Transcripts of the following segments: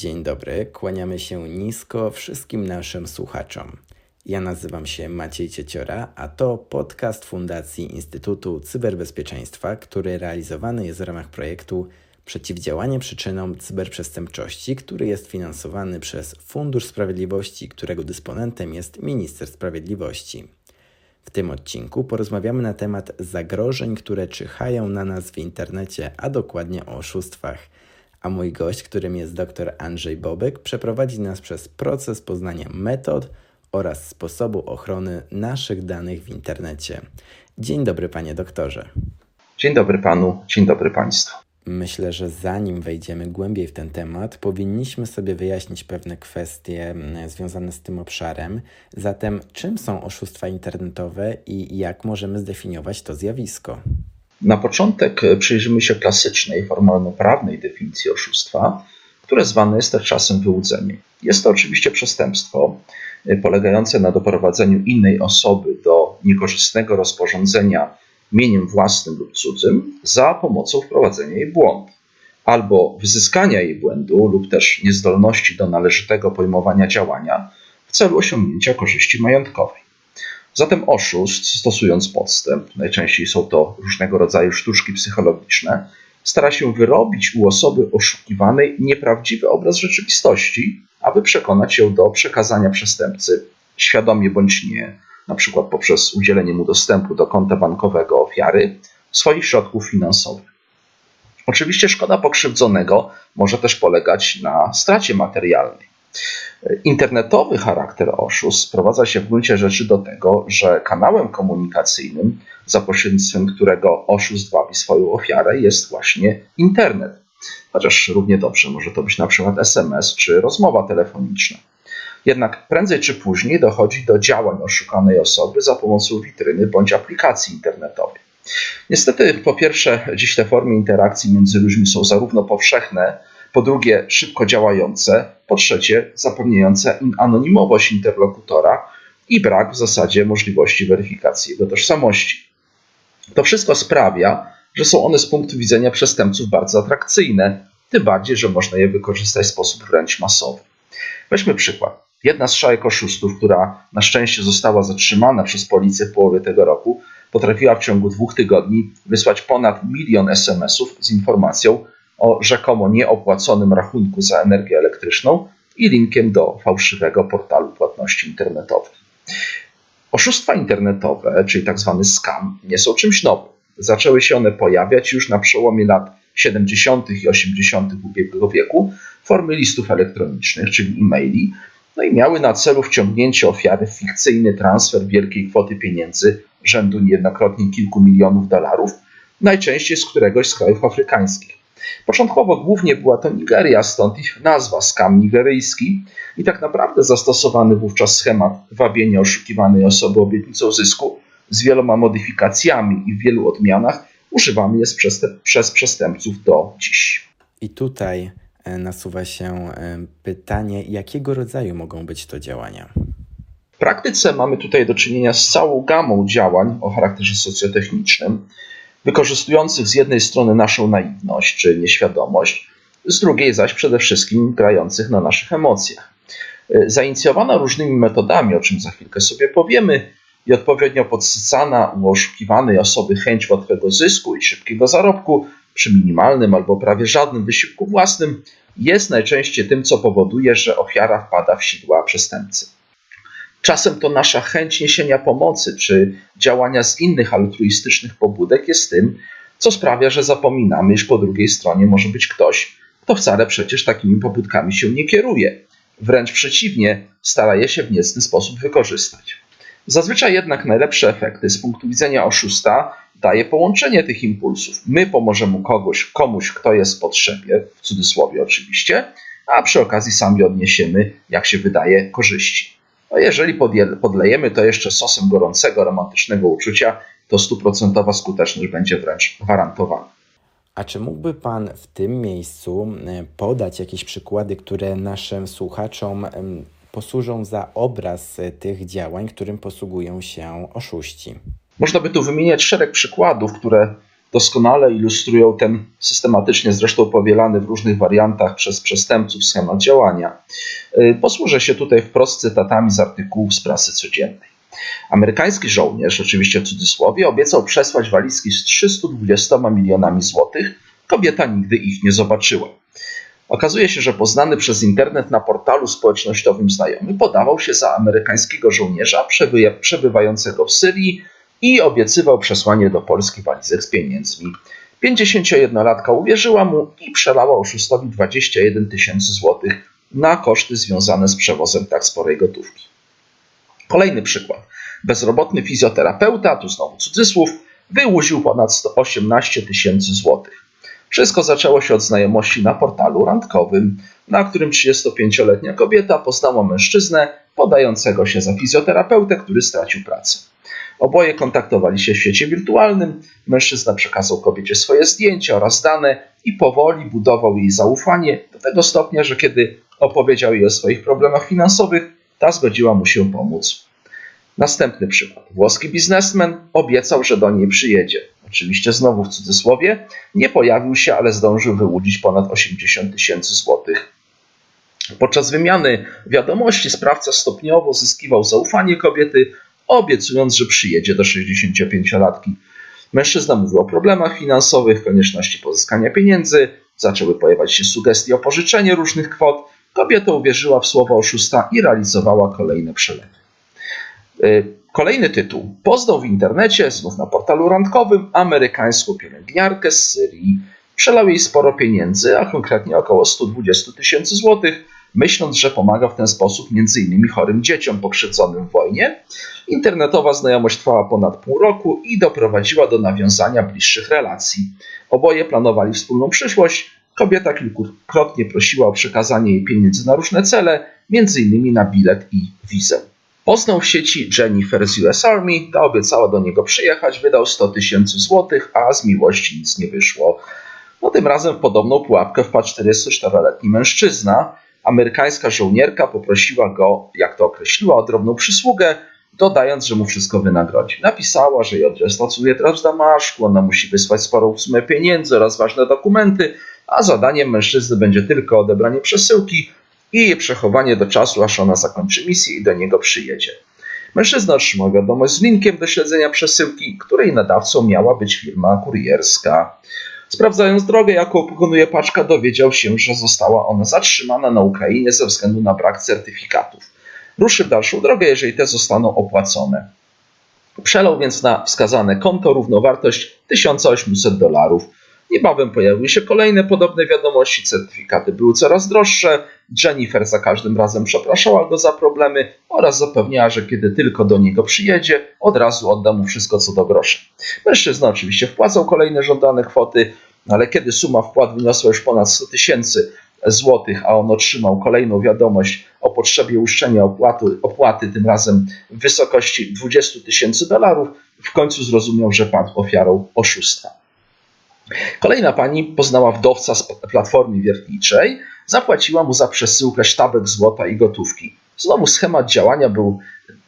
Dzień dobry, kłaniamy się nisko wszystkim naszym słuchaczom. Ja nazywam się Maciej Cieciora, a to podcast Fundacji Instytutu Cyberbezpieczeństwa, który realizowany jest w ramach projektu Przeciwdziałanie przyczynom cyberprzestępczości, który jest finansowany przez Fundusz Sprawiedliwości, którego dysponentem jest Minister Sprawiedliwości. W tym odcinku porozmawiamy na temat zagrożeń, które czyhają na nas w internecie, a dokładnie o oszustwach – a mój gość, którym jest dr Andrzej Bobek, przeprowadzi nas przez proces poznania metod oraz sposobu ochrony naszych danych w internecie. Dzień dobry, panie doktorze. Dzień dobry panu, dzień dobry państwu. Myślę, że zanim wejdziemy głębiej w ten temat, powinniśmy sobie wyjaśnić pewne kwestie mm, związane z tym obszarem. Zatem, czym są oszustwa internetowe i jak możemy zdefiniować to zjawisko? Na początek e, przyjrzymy się klasycznej, formalno-prawnej definicji oszustwa, które zwane jest też czasem wyłudzeniem. Jest to oczywiście przestępstwo e, polegające na doprowadzeniu innej osoby do niekorzystnego rozporządzenia mieniem własnym lub cudzym za pomocą wprowadzenia jej błąd, albo wyzyskania jej błędu lub też niezdolności do należytego pojmowania działania w celu osiągnięcia korzyści majątkowej. Zatem oszust, stosując podstęp, najczęściej są to różnego rodzaju sztuczki psychologiczne, stara się wyrobić u osoby oszukiwanej nieprawdziwy obraz rzeczywistości, aby przekonać ją do przekazania przestępcy, świadomie bądź nie, na przykład poprzez udzielenie mu dostępu do konta bankowego ofiary, swoich środków finansowych. Oczywiście szkoda pokrzywdzonego może też polegać na stracie materialnej. Internetowy charakter oszustw sprowadza się w gruncie rzeczy do tego, że kanałem komunikacyjnym, za pośrednictwem którego oszust wabi swoją ofiarę, jest właśnie internet. Chociaż równie dobrze może to być na przykład SMS czy rozmowa telefoniczna. Jednak prędzej czy później dochodzi do działań oszukanej osoby za pomocą witryny bądź aplikacji internetowej. Niestety, po pierwsze, dziś te formy interakcji między ludźmi są zarówno powszechne, po drugie szybko działające, po trzecie zapewniające anonimowość interlokutora i brak w zasadzie możliwości weryfikacji jego tożsamości. To wszystko sprawia, że są one z punktu widzenia przestępców bardzo atrakcyjne, tym bardziej, że można je wykorzystać w sposób wręcz masowy. Weźmy przykład. Jedna z szajek oszustów, która na szczęście została zatrzymana przez policję w połowie tego roku, potrafiła w ciągu dwóch tygodni wysłać ponad milion SMS-ów z informacją, o rzekomo nieopłaconym rachunku za energię elektryczną i linkiem do fałszywego portalu płatności internetowych. Oszustwa internetowe, czyli tzw. Tak scam, nie są czymś nowym. Zaczęły się one pojawiać już na przełomie lat 70. i 80. ubiegłego wieku w formie listów elektronicznych, czyli e-maili, no i miały na celu wciągnięcie ofiary w fikcyjny transfer wielkiej kwoty pieniędzy rzędu niejednokrotnie kilku milionów dolarów, najczęściej z któregoś z krajów afrykańskich. Początkowo głównie była to Nigeria, stąd ich nazwa skam nigeryjski i tak naprawdę zastosowany wówczas schemat wabienia oszukiwanej osoby obietnicą zysku z wieloma modyfikacjami i w wielu odmianach używany jest przez, te, przez przestępców do dziś. I tutaj e, nasuwa się e, pytanie, jakiego rodzaju mogą być to działania? W praktyce mamy tutaj do czynienia z całą gamą działań o charakterze socjotechnicznym, wykorzystujących z jednej strony naszą naiwność czy nieświadomość, z drugiej zaś przede wszystkim grających na naszych emocjach. E, zainicjowana różnymi metodami, o czym za chwilkę sobie powiemy, i odpowiednio podsycana u oszukiwanej osoby chęć łatwego zysku i szybkiego zarobku przy minimalnym albo prawie żadnym wysiłku własnym, jest najczęściej tym, co powoduje, że ofiara wpada w sidła przestępcy. Czasem to nasza chęć niesienia pomocy czy działania z innych altruistycznych pobudek jest tym, co sprawia, że zapominamy, iż po drugiej stronie może być ktoś, kto wcale przecież takimi pobudkami się nie kieruje. Wręcz przeciwnie, stara je się w niecny sposób wykorzystać. Zazwyczaj jednak najlepsze efekty z punktu widzenia oszusta daje połączenie tych impulsów. My pomożemy kogoś, komuś, kto jest w potrzebie, w cudzysłowie oczywiście, a przy okazji sami odniesiemy, jak się wydaje, korzyści. No jeżeli podlejemy to jeszcze sosem gorącego, romantycznego uczucia, to stuprocentowa skuteczność będzie wręcz gwarantowana. A czy mógłby Pan w tym miejscu e, podać jakieś przykłady, które naszym słuchaczom posłużą za obraz e, tych działań, którym posługują się oszuści? Można by tu wymieniać szereg przykładów, które doskonale ilustrują ten systematycznie zresztą powielany w różnych wariantach przez przestępców schemat działania. Y, posłużę się tutaj wprost cytatami z artykułów z prasy codziennej. Amerykański żołnierz, oczywiście w cudzysłowie, obiecał przesłać walizki z 320 milionami złotych. Kobieta nigdy ich nie zobaczyła. Okazuje się, że poznany przez internet na portalu społecznościowym znajomy podawał się za amerykańskiego żołnierza przebywającego w Syrii i obiecywał przesłanie do Polski walizek z pieniędzmi. 51-latka uwierzyła mu i przelała oszustowi 21 tysięcy złotych na koszty związane z przewozem tak sporej gotówki. Kolejny przykład. Bezrobotny fizjoterapeuta, tu znowu cudzysłów, wyłudził ponad 118 tysięcy złotych. Wszystko zaczęło się od znajomości na portalu randkowym, na którym 35-letnia kobieta poznała mężczyznę podającego się za fizjoterapeutę, który stracił pracę. Oboje kontaktowali się w świecie wirtualnym. Mężczyzna przekazał kobiecie swoje zdjęcia oraz dane i powoli budował jej zaufanie do tego stopnia, że kiedy opowiedział jej o swoich problemach finansowych, ta zgodziła mu się pomóc. Następny przykład. Włoski biznesmen obiecał, że do niej przyjedzie. Oczywiście znowu w cudzysłowie. Nie pojawił się, ale zdążył wyłudzić ponad 80 tysięcy złotych. Podczas wymiany wiadomości sprawca stopniowo zyskiwał zaufanie kobiety, obiecując, że przyjedzie do 65-latki. Mężczyzna mówił o problemach finansowych, konieczności pozyskania pieniędzy, zaczęły pojawiać się sugestie o pożyczenie różnych kwot. Kobieta uwierzyła w słowa oszusta i realizowała kolejne przelewy. Y, kolejny tytuł. Poznał w internecie, znów na portalu randkowym, amerykańską pielęgniarkę z Syrii. Przelał jej sporo pieniędzy, a konkretnie około 120 tysięcy złotych, myśląc, że pomaga w ten sposób m.in. chorym dzieciom pokrzywdzonym w wojnie. Internetowa znajomość trwała ponad pół roku i doprowadziła do nawiązania bliższych relacji. Oboje planowali wspólną przyszłość. Kobieta kilkukrotnie prosiła o przekazanie jej pieniędzy na różne cele, m.in. na bilet i wizę. Poznał w sieci Jennifer z US Army, ta obiecała do niego przyjechać, wydał 100 tysięcy złotych, a z miłości nic nie wyszło. No tym razem w podobną pułapkę wpadł 44-letni mężczyzna. Amerykańska żołnierka poprosiła go, jak to określiła, o drobną przysługę, dodając, że mu wszystko wynagrodzi. Napisała, że jej adres pracuje teraz w Damaszku, ona musi wysłać sporą sumę pieniędzy oraz ważne dokumenty, a zadaniem mężczyzny będzie tylko odebranie przesyłki, i jej przechowanie do czasu, aż ona zakończy misję i do niego przyjedzie. Mężczyzna otrzymał wiadomość z linkiem do śledzenia przesyłki, której nadawcą miała być firma kurierska. Sprawdzając drogę, jaką pokonuje paczka, dowiedział się, że została ona zatrzymana na Ukrainie ze względu na brak certyfikatów. Ruszy w dalszą drogę, jeżeli te zostaną opłacone. Przelał więc na wskazane konto równowartość 1800 dolarów. Niebawem pojawiły się kolejne podobne wiadomości, certyfikaty były coraz droższe. Jennifer za każdym razem przepraszała go za problemy oraz zapewniała, że kiedy tylko do niego przyjedzie, od razu odda mu wszystko co do grosza. Mężczyzna oczywiście wpłacał kolejne żądane kwoty, ale kiedy suma wpłat wyniosła już ponad 100 tysięcy złotych, a on otrzymał kolejną wiadomość o potrzebie uszczenia opłaty, opłaty, tym razem w wysokości 20 tysięcy dolarów, w końcu zrozumiał, że padł ofiarą oszustwa. Kolejna pani poznała wdowca z platformy wiertniczej, zapłaciła mu za przesyłkę sztabek złota i gotówki. Znowu schemat działania był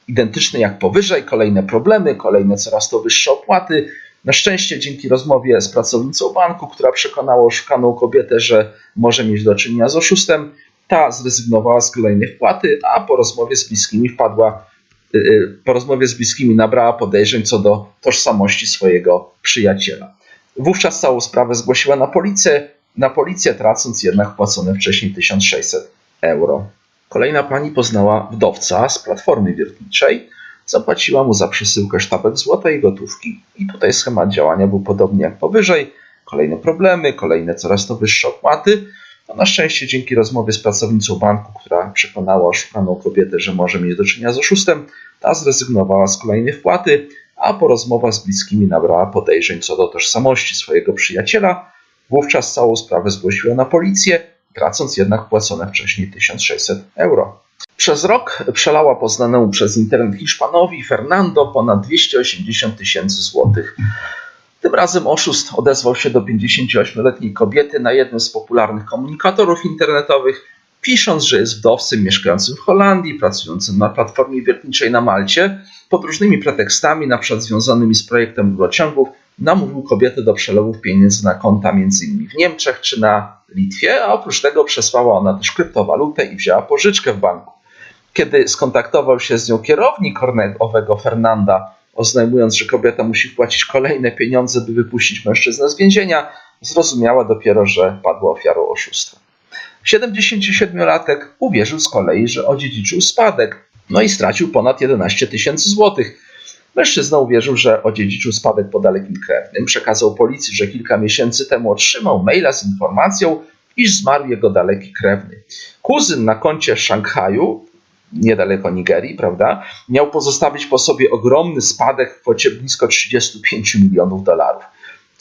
identyczny jak powyżej, kolejne problemy, kolejne coraz to wyższe opłaty. Na szczęście dzięki rozmowie z pracownicą banku, która przekonała oszukaną kobietę, że może mieć do czynienia z oszustem, ta zrezygnowała z kolejnej wpłaty, a po rozmowie z bliskimi wpadła, y, y, po rozmowie z bliskimi nabrała podejrzeń co do tożsamości swojego przyjaciela. Wówczas całą sprawę zgłosiła na policję, na policję tracąc jednak płacone wcześniej 1600 euro. Kolejna pani poznała wdowca z platformy wiertniczej, zapłaciła mu za przesyłkę sztabek złota i gotówki. I tutaj schemat działania był podobny jak powyżej. Kolejne problemy, kolejne coraz to wyższe opłaty. No na szczęście dzięki rozmowie z pracownicą banku, która przekonała oszukaną kobietę, że może mieć do czynienia z oszustem, ta zrezygnowała z kolejnej wpłaty, a po rozmowach z bliskimi nabrała podejrzeń co do tożsamości swojego przyjaciela. Wówczas całą sprawę zgłosiła na policję, tracąc jednak płacone wcześniej 1600 euro. Przez rok przelała poznanemu przez internet Hiszpanowi Fernando ponad 280 tysięcy złotych. Tym razem oszust odezwał się do 58-letniej kobiety na jednym z popularnych komunikatorów internetowych, pisząc, że jest wdowcem mieszkającym w Holandii, pracującym na platformie wiertniczej na Malcie, pod różnymi pretekstami, na przykład związanymi z projektem rurociągów, namówił kobietę do przelewów pieniędzy na konta m.in. w Niemczech czy na Litwie, a oprócz tego przesłała ona też kryptowalutę i wzięła pożyczkę w banku. Kiedy skontaktował się z nią kierownik owego Fernanda, oznajmując, że kobieta musi wpłacić kolejne pieniądze, by wypuścić mężczyznę z więzienia, zrozumiała dopiero, że padła ofiarą oszustwa. 77-latek uwierzył z kolei, że odziedziczył spadek, no i stracił ponad 11 tysięcy złotych. Mężczyzna uwierzył, że odziedziczył spadek po dalekim krewnym. Przekazał policji, że kilka miesięcy temu otrzymał maila z informacją, iż zmarł jego daleki krewny. Kuzyn na koncie Szanghaju, niedaleko Nigerii, prawda, miał pozostawić po sobie ogromny spadek w kwocie blisko 35 milionów dolarów.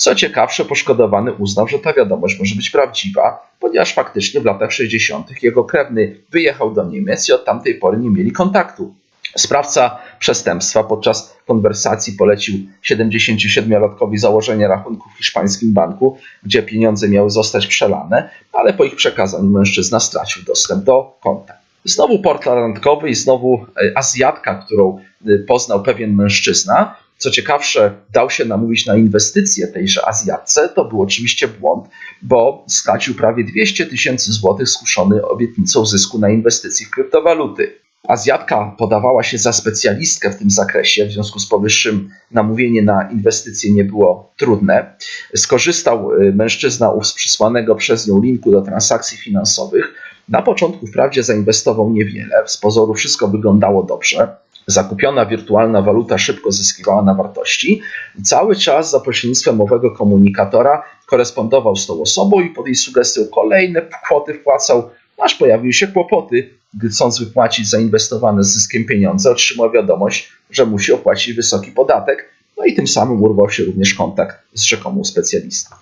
Co ciekawsze, poszkodowany uznał, że ta wiadomość może być prawdziwa, ponieważ faktycznie w latach 60. jego krewny wyjechał do Niemiec i od tamtej pory nie mieli kontaktu. Sprawca przestępstwa podczas konwersacji polecił 77-latkowi założenie rachunku w hiszpańskim banku, gdzie pieniądze miały zostać przelane, ale po ich przekazaniu mężczyzna stracił dostęp do konta. Znowu port randkowy i znowu e, Azjatka, którą e, poznał pewien mężczyzna. Co ciekawsze, dał się namówić na inwestycje tejże Azjatce. To był oczywiście błąd, bo stracił prawie 200 tysięcy złotych skuszony obietnicą zysku na inwestycji w kryptowaluty. Azjatka podawała się za specjalistkę w tym zakresie, w związku z powyższym namówienie na inwestycje nie było trudne. Skorzystał y, mężczyzna z przysłanego przez nią linku do transakcji finansowych. Na początku wprawdzie zainwestował niewiele, z pozoru wszystko wyglądało dobrze. Zakupiona wirtualna waluta szybko zyskiwała na wartości i cały czas za pośrednictwem owego komunikatora korespondował z tą osobą i pod jej sugestią kolejne kwoty wpłacał, aż pojawiły się kłopoty, gdy chcąc wypłacić zainwestowane z zyskiem pieniądze, otrzymał wiadomość, że musi opłacić wysoki podatek, no i tym samym urwał się również kontakt z rzekomą specjalistą.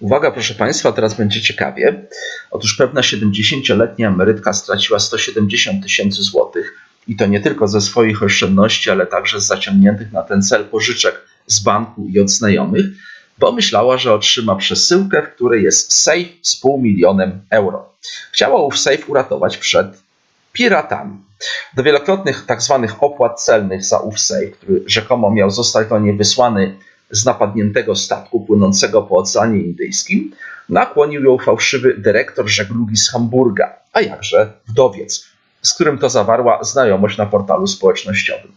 Uwaga, proszę Państwa, teraz będzie ciekawie. Otóż pewna 70-letnia emerytka straciła 170 tysięcy złotych i to nie tylko ze swoich oszczędności, ale także z zaciągniętych na ten cel pożyczek z banku i od znajomych, bo myślała, że otrzyma przesyłkę, w której jest safe z pół milionem euro. Chciała ów safe uratować przed piratami. Do wielokrotnych tzw. Tak opłat celnych za ów safe, który rzekomo miał zostać do niej wysłany z napadniętego statku płynącego po Oceanie Indyjskim, nakłonił ją fałszywy dyrektor żeglugi z Hamburga, a jakże wdowiec, z którym to zawarła znajomość na portalu społecznościowym.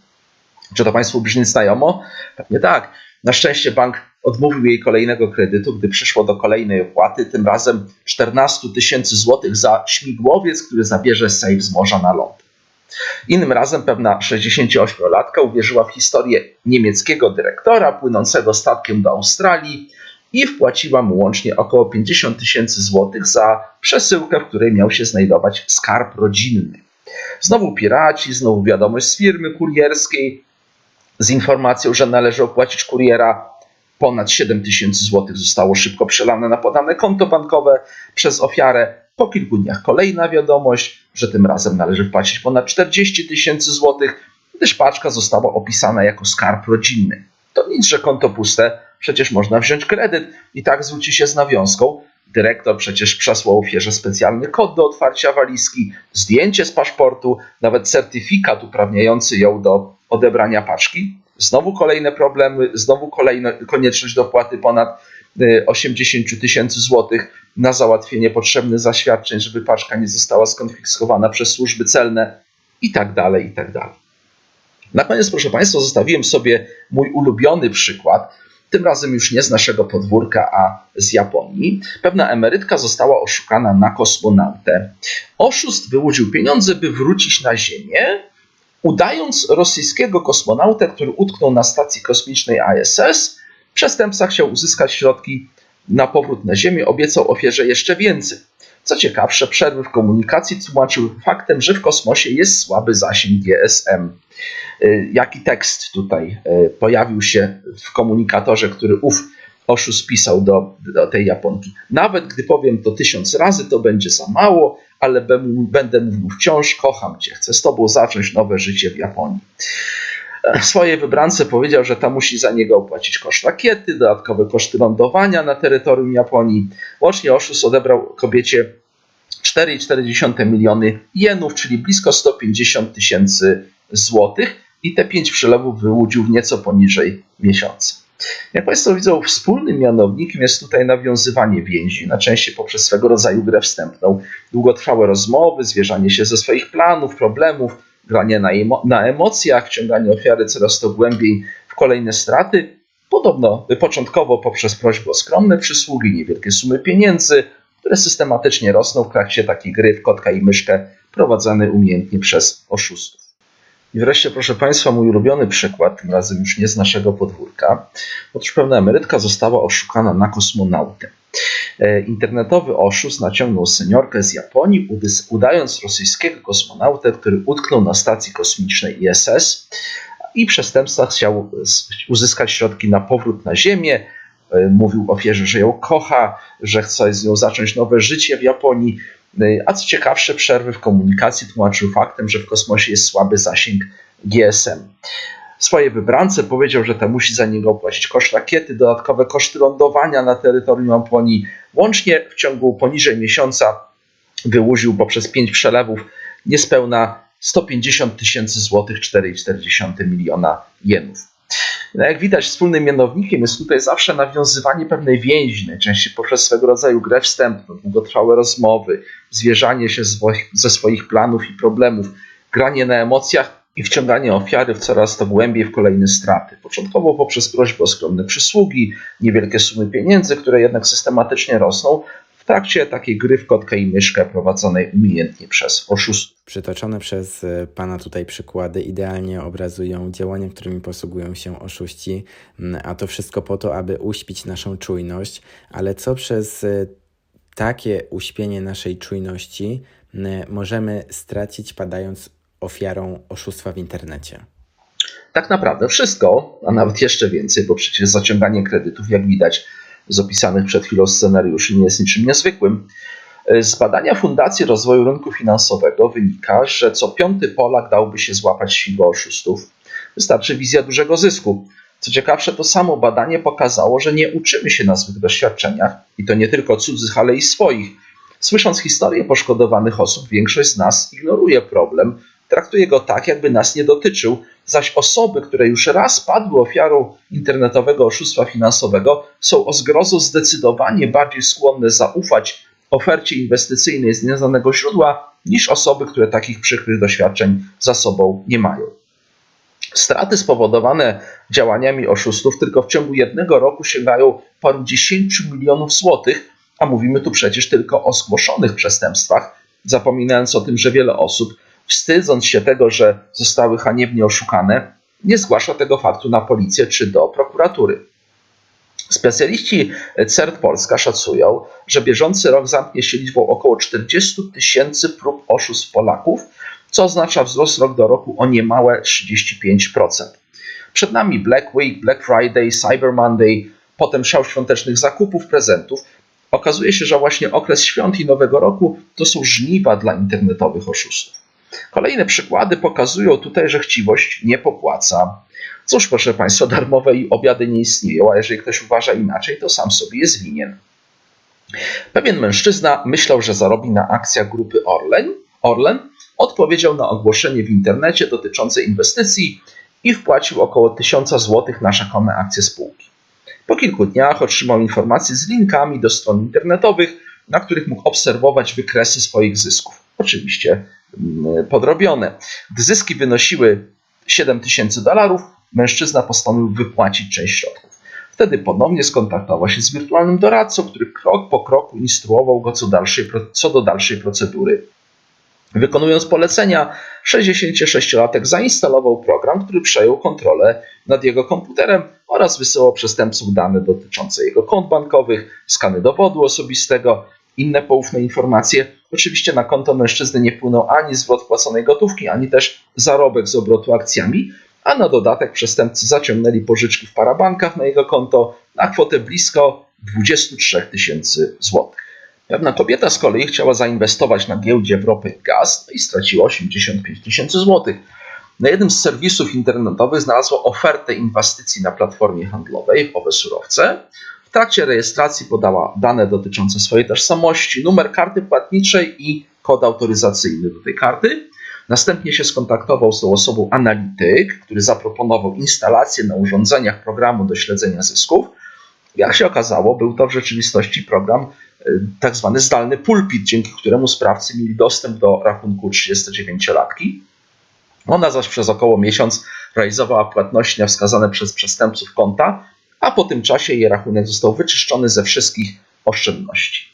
Czy to Państwu brzmi znajomo? Pewnie tak. Na szczęście bank odmówił jej kolejnego kredytu, gdy przyszło do kolejnej opłaty, tym razem 14 tysięcy złotych za śmigłowiec, który zabierze safe z morza na ląd. Innym razem pewna 68-latka uwierzyła w historię niemieckiego dyrektora płynącego statkiem do Australii i wpłaciła mu łącznie około 50 tysięcy złotych za przesyłkę, w której miał się znajdować skarb rodzinny. Znowu piraci, znowu wiadomość z firmy kurierskiej z informacją, że należy opłacić kuriera. Ponad 7 tysięcy złotych zostało szybko przelane na podane konto bankowe przez ofiarę. Po kilku dniach kolejna wiadomość, że tym razem należy wpłacić ponad 40 tysięcy złotych, gdyż paczka została opisana jako skarb rodzinny. To nic, że konto puste, przecież można wziąć kredyt i tak zwróci się z nawiązką, Dyrektor przecież przesłał ofierze specjalny kod do otwarcia walizki, zdjęcie z paszportu, nawet certyfikat uprawniający ją do odebrania paczki. Znowu kolejne problemy, znowu kolejna konieczność dopłaty ponad 80 y, tysięcy złotych na załatwienie potrzebnych zaświadczeń, żeby paczka nie została skonfiskowana przez służby celne i tak dalej, i tak dalej. Na koniec, proszę Państwa, zostawiłem sobie mój ulubiony przykład, tym razem już nie z naszego podwórka, a z Japonii. Pewna emerytka została oszukana na kosmonautę. Oszust wyłudził pieniądze, by wrócić na Ziemię, udając rosyjskiego kosmonautę, który utknął na stacji kosmicznej ISS. Przestępca chciał uzyskać środki na powrót na Ziemię, obiecał ofierze jeszcze więcej. Co ciekawsze, przerwy w komunikacji tłumaczył faktem, że w kosmosie jest słaby zasięg GSM. Y, jaki tekst tutaj y, pojawił się w komunikatorze, który ów oszust pisał do, do tej Japonki. Nawet gdy powiem to tysiąc razy, to będzie za mało, ale będę mówił wciąż, kocham cię, chcę z tobą zacząć nowe życie w Japonii. Swojej wybrance powiedział, że ta musi za niego opłacić koszt rakiety, dodatkowe koszty lądowania na terytorium Japonii. Łącznie oszust odebrał kobiecie 4,4 miliony jenów, czyli blisko 150 tysięcy złotych i te pięć przelewów wyłudził w nieco poniżej miesiąca. Jak Państwo widzą, wspólnym mianownikiem jest tutaj nawiązywanie więzi, na częściej poprzez swego rodzaju grę wstępną, długotrwałe rozmowy, zwierzanie się ze swoich planów, problemów, granie na, emo na emocjach, ciąganie ofiary coraz to głębiej w kolejne straty. Podobno początkowo poprzez prośbę o skromne przysługi, niewielkie sumy pieniędzy, które systematycznie rosną w trakcie takiej gry w kotka i myszkę prowadzone umiejętnie przez oszustów. I wreszcie, proszę Państwa, mój ulubiony przykład, tym razem już nie z naszego podwórka. Otóż pewna emerytka została oszukana na kosmonautę. E, internetowy oszust naciągnął seniorkę z Japonii, udając rosyjskiego kosmonautę, który utknął na stacji kosmicznej ISS i przestępstwa chciał uzyskać środki na powrót na Ziemię. E, mówił ofierze, że ją kocha, że chce z nią zacząć nowe życie w Japonii. E, a co ciekawsze, przerwy w komunikacji tłumaczył faktem, że w kosmosie jest słaby zasięg GSM. Swojej wybrance powiedział, że ta musi za niego opłacić koszt rakiety, dodatkowe koszty lądowania na terytorium Japonii. Łącznie w ciągu poniżej miesiąca wyłudził poprzez pięć przelewów niespełna 150 tysięcy złotych, 4,4 miliona jenów. No jak widać, wspólnym mianownikiem jest tutaj zawsze nawiązywanie pewnej więzi, najczęściej poprzez swego rodzaju grę wstępną, długotrwałe rozmowy, zwierzanie się ze swoich planów i problemów, granie na emocjach i wciąganie ofiary w coraz to głębiej w kolejne straty. Początkowo poprzez prośbę o skromne przysługi, niewielkie sumy pieniędzy, które jednak systematycznie rosną, trakcie takiej gry w kotkę i myszkę prowadzonej umiejętnie przez oszustów. Przytoczone przez e, Pana tutaj przykłady idealnie obrazują działania, którymi posługują się oszuści, a to wszystko po to, aby uśpić naszą czujność, ale co przez e, takie uśpienie naszej czujności możemy stracić padając ofiarą oszustwa w internecie? Tak naprawdę wszystko, a nawet jeszcze więcej, bo przecież zaciąganie kredytów, jak widać, z opisanych przed chwilą scenariuszy nie jest niczym niezwykłym. Z badania Fundacji Rozwoju Rynku Finansowego wynika, że co piąty Polak dałby się złapać siłą oszustów. Wystarczy wizja dużego zysku. Co ciekawsze, to samo badanie pokazało, że nie uczymy się na złych doświadczeniach i to nie tylko cudzych, ale i swoich. Słysząc historię poszkodowanych osób, większość z nas ignoruje problem, traktuje go tak, jakby nas nie dotyczył, zaś osoby, które już raz padły ofiarą internetowego oszustwa finansowego, są o zgrozo zdecydowanie bardziej skłonne zaufać ofercie inwestycyjnej z nieznanego źródła niż osoby, które takich przykrych doświadczeń za sobą nie mają. Straty spowodowane działaniami oszustów tylko w ciągu jednego roku sięgają paru dziesięciu milionów złotych, a mówimy tu przecież tylko o zgłoszonych przestępstwach, zapominając o tym, że wiele osób wstydząc się tego, że zostały haniebnie oszukane, nie zgłasza tego faktu na policję czy do prokuratury. Specjaliści CERT Polska szacują, że bieżący rok zamknie się liczbą około 40 tysięcy prób oszustw Polaków, co oznacza wzrost rok do roku o niemałe 35%. Przed nami Black Week, Black Friday, Cyber Monday, potem szał świątecznych zakupów, prezentów. Okazuje się, że właśnie okres świąt i Nowego Roku to są żniwa dla internetowych oszustów. Kolejne przykłady pokazują tutaj, że chciwość nie popłaca. Cóż, proszę Państwa, darmowe obiady nie istnieją, a jeżeli ktoś uważa inaczej, to sam sobie jest winien. Pewien mężczyzna myślał, że zarobi na akcjach grupy Orlen. Orlen odpowiedział na ogłoszenie w internecie dotyczące inwestycji i wpłacił około 1000 zł na rzekome akcje spółki. Po kilku dniach otrzymał informacje z linkami do stron internetowych, na których mógł obserwować wykresy swoich zysków. Oczywiście Mm, podrobione. Gdy zyski wynosiły 7 tysięcy dolarów, mężczyzna postanowił wypłacić część środków. Wtedy ponownie skontaktował się z wirtualnym doradcą, który krok po kroku instruował go co, dalszej, co do dalszej procedury. Wykonując polecenia, 66-latek zainstalował program, który przejął kontrolę nad jego komputerem oraz wysyłał przestępcom dane dotyczące jego kont bankowych, skany dowodu osobistego, inne poufne informacje. Oczywiście na konto mężczyzny nie wpłynął ani zwrot płaconej gotówki, ani też zarobek z obrotu akcjami, a na dodatek przestępcy zaciągnęli pożyczki w parabankach na jego konto na kwotę blisko 23 tysięcy złotych. Pewna kobieta z kolei chciała zainwestować na giełdzie i gaz no i straciła 85 tysięcy złotych. Na jednym z serwisów internetowych znalazła ofertę inwestycji na platformie handlowej w owe surowce. Trakcie rejestracji podała dane dotyczące swojej tożsamości, numer karty płatniczej i kod autoryzacyjny do tej karty. Następnie się skontaktował z tą osobą analityk, który zaproponował instalację na urządzeniach programu do śledzenia zysków. Jak się okazało, był to w rzeczywistości program y, tak zwany zdalny pulpit, dzięki któremu sprawcy mieli dostęp do rachunku 39-latki. Ona zaś przez około miesiąc realizowała płatności na wskazane przez przestępców konta, a po tym czasie jej rachunek został wyczyszczony ze wszystkich oszczędności.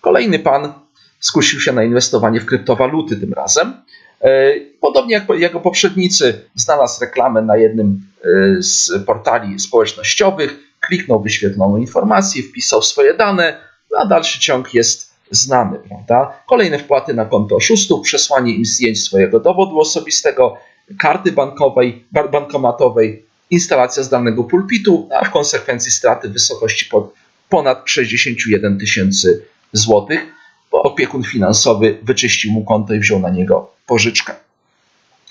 Kolejny pan skusił się na inwestowanie w kryptowaluty tym razem. E, podobnie jak jego poprzednicy, znalazł reklamę na jednym e, z portali społecznościowych, kliknął wyświetloną informację, wpisał swoje dane, a dalszy ciąg jest znamy, prawda? Kolejne wpłaty na konto oszustów, przesłanie im zdjęć swojego dowodu osobistego, karty bankowej, bankomatowej, instalacja zdalnego pulpitu, a w konsekwencji straty w wysokości ponad 61 tysięcy złotych bo opiekun finansowy wyczyścił mu konto i wziął na niego pożyczkę.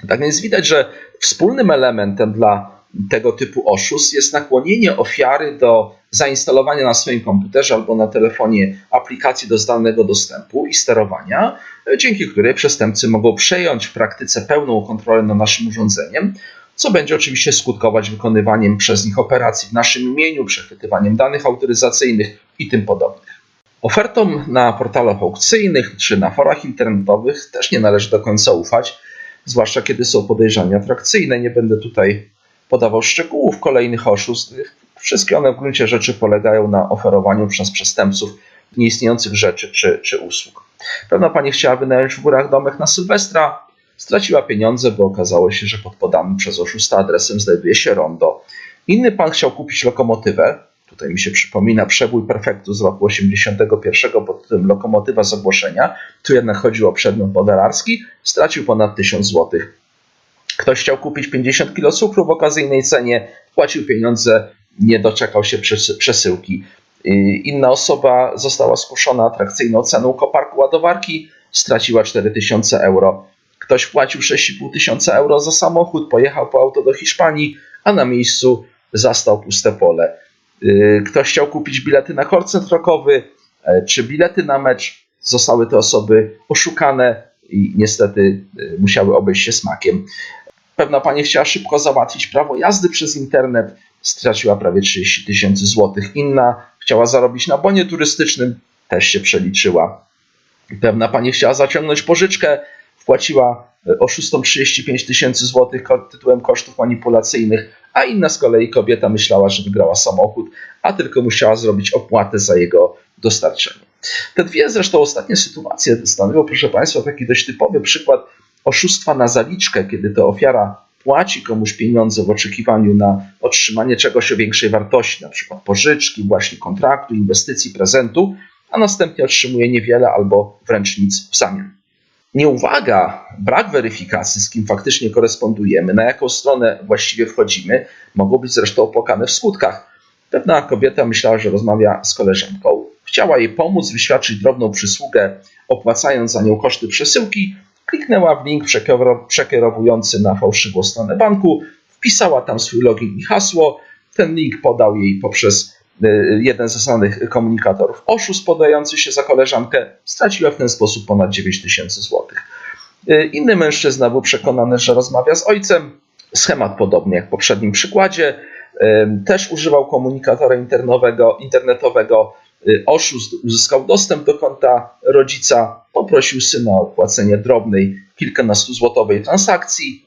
Tak więc widać, że wspólnym elementem dla tego typu oszustw jest nakłonienie ofiary do zainstalowania na swoim komputerze albo na telefonie aplikacji do zdalnego dostępu i sterowania, dzięki której przestępcy mogą przejąć w praktyce pełną kontrolę nad naszym urządzeniem, co będzie oczywiście skutkować wykonywaniem przez nich operacji w naszym imieniu, przechwytywaniem danych autoryzacyjnych i tym podobnych. Ofertom na portalach aukcyjnych czy na forach internetowych też nie należy do końca ufać, zwłaszcza kiedy są podejrzenia atrakcyjne. Nie będę tutaj podawał szczegółów kolejnych oszustw. Wszystkie one w gruncie rzeczy polegają na oferowaniu przez przestępców nieistniejących rzeczy czy, czy usług. Pewna pani chciała wynająć w górach domek na Sylwestra, straciła pieniądze, bo okazało się, że pod podanym przez oszusta adresem znajduje się rondo. Inny pan chciał kupić lokomotywę, Tutaj mi się przypomina przebój perfektu z roku 81 pod tym lokomotywa z ogłoszenia. Tu jednak chodziło o przedmiot modelarski. Stracił ponad 1000 zł. Ktoś chciał kupić 50 kg cukru w okazyjnej cenie, płacił pieniądze, nie doczekał się przesyłki. Inna osoba została skuszona atrakcyjną ceną koparku ładowarki, straciła 4000 euro. Ktoś płacił 6,5 tysiąca euro za samochód, pojechał po auto do Hiszpanii, a na miejscu zastał puste pole. Y, ktoś chciał kupić bilety na koncert e, czy bilety na mecz. Zostały te osoby oszukane i niestety y, musiały obejść się smakiem. Pewna pani chciała szybko załatwić prawo jazdy przez internet, straciła prawie 30 tysięcy złotych. Inna chciała zarobić na bonie turystycznym, też się przeliczyła. Pewna pani chciała zaciągnąć pożyczkę, wpłaciła e, oszustom 35 tysięcy złotych tytułem kosztów manipulacyjnych, a inna z kolei kobieta myślała, że wygrała samochód, a tylko musiała zrobić opłatę za jego dostarczenie. Te dwie zresztą ostatnie sytuacje stanowią, proszę Państwa, taki dość typowy przykład oszustwa na zaliczkę, kiedy to ofiara płaci komuś pieniądze w oczekiwaniu na otrzymanie czegoś o większej wartości, na przykład pożyczki, właśnie kontraktu, inwestycji, prezentu, a następnie otrzymuje niewiele albo wręcz nic w zamian nieuwaga, brak weryfikacji, z kim faktycznie korespondujemy, na jaką stronę właściwie wchodzimy, mogą być zresztą opłakane w skutkach. Pewna kobieta myślała, że rozmawia z koleżanką. Chciała jej pomóc, wyświadczyć drobną przysługę, opłacając za nią koszty przesyłki. Kliknęła w link przekierowujący na fałszywą stronę banku, wpisała tam swój login i hasło. Ten link podał jej poprzez jeden ze znanych komunikatorów oszust podający się za koleżankę, straciła w ten sposób ponad 9 tysięcy złotych. Y, inny mężczyzna był przekonany, że rozmawia z ojcem. Schemat podobny jak w poprzednim przykładzie. Y, też używał komunikatora internetowego. Oszust uzyskał dostęp do konta rodzica, poprosił syna o płacenie drobnej, kilkunastu złotowej transakcji.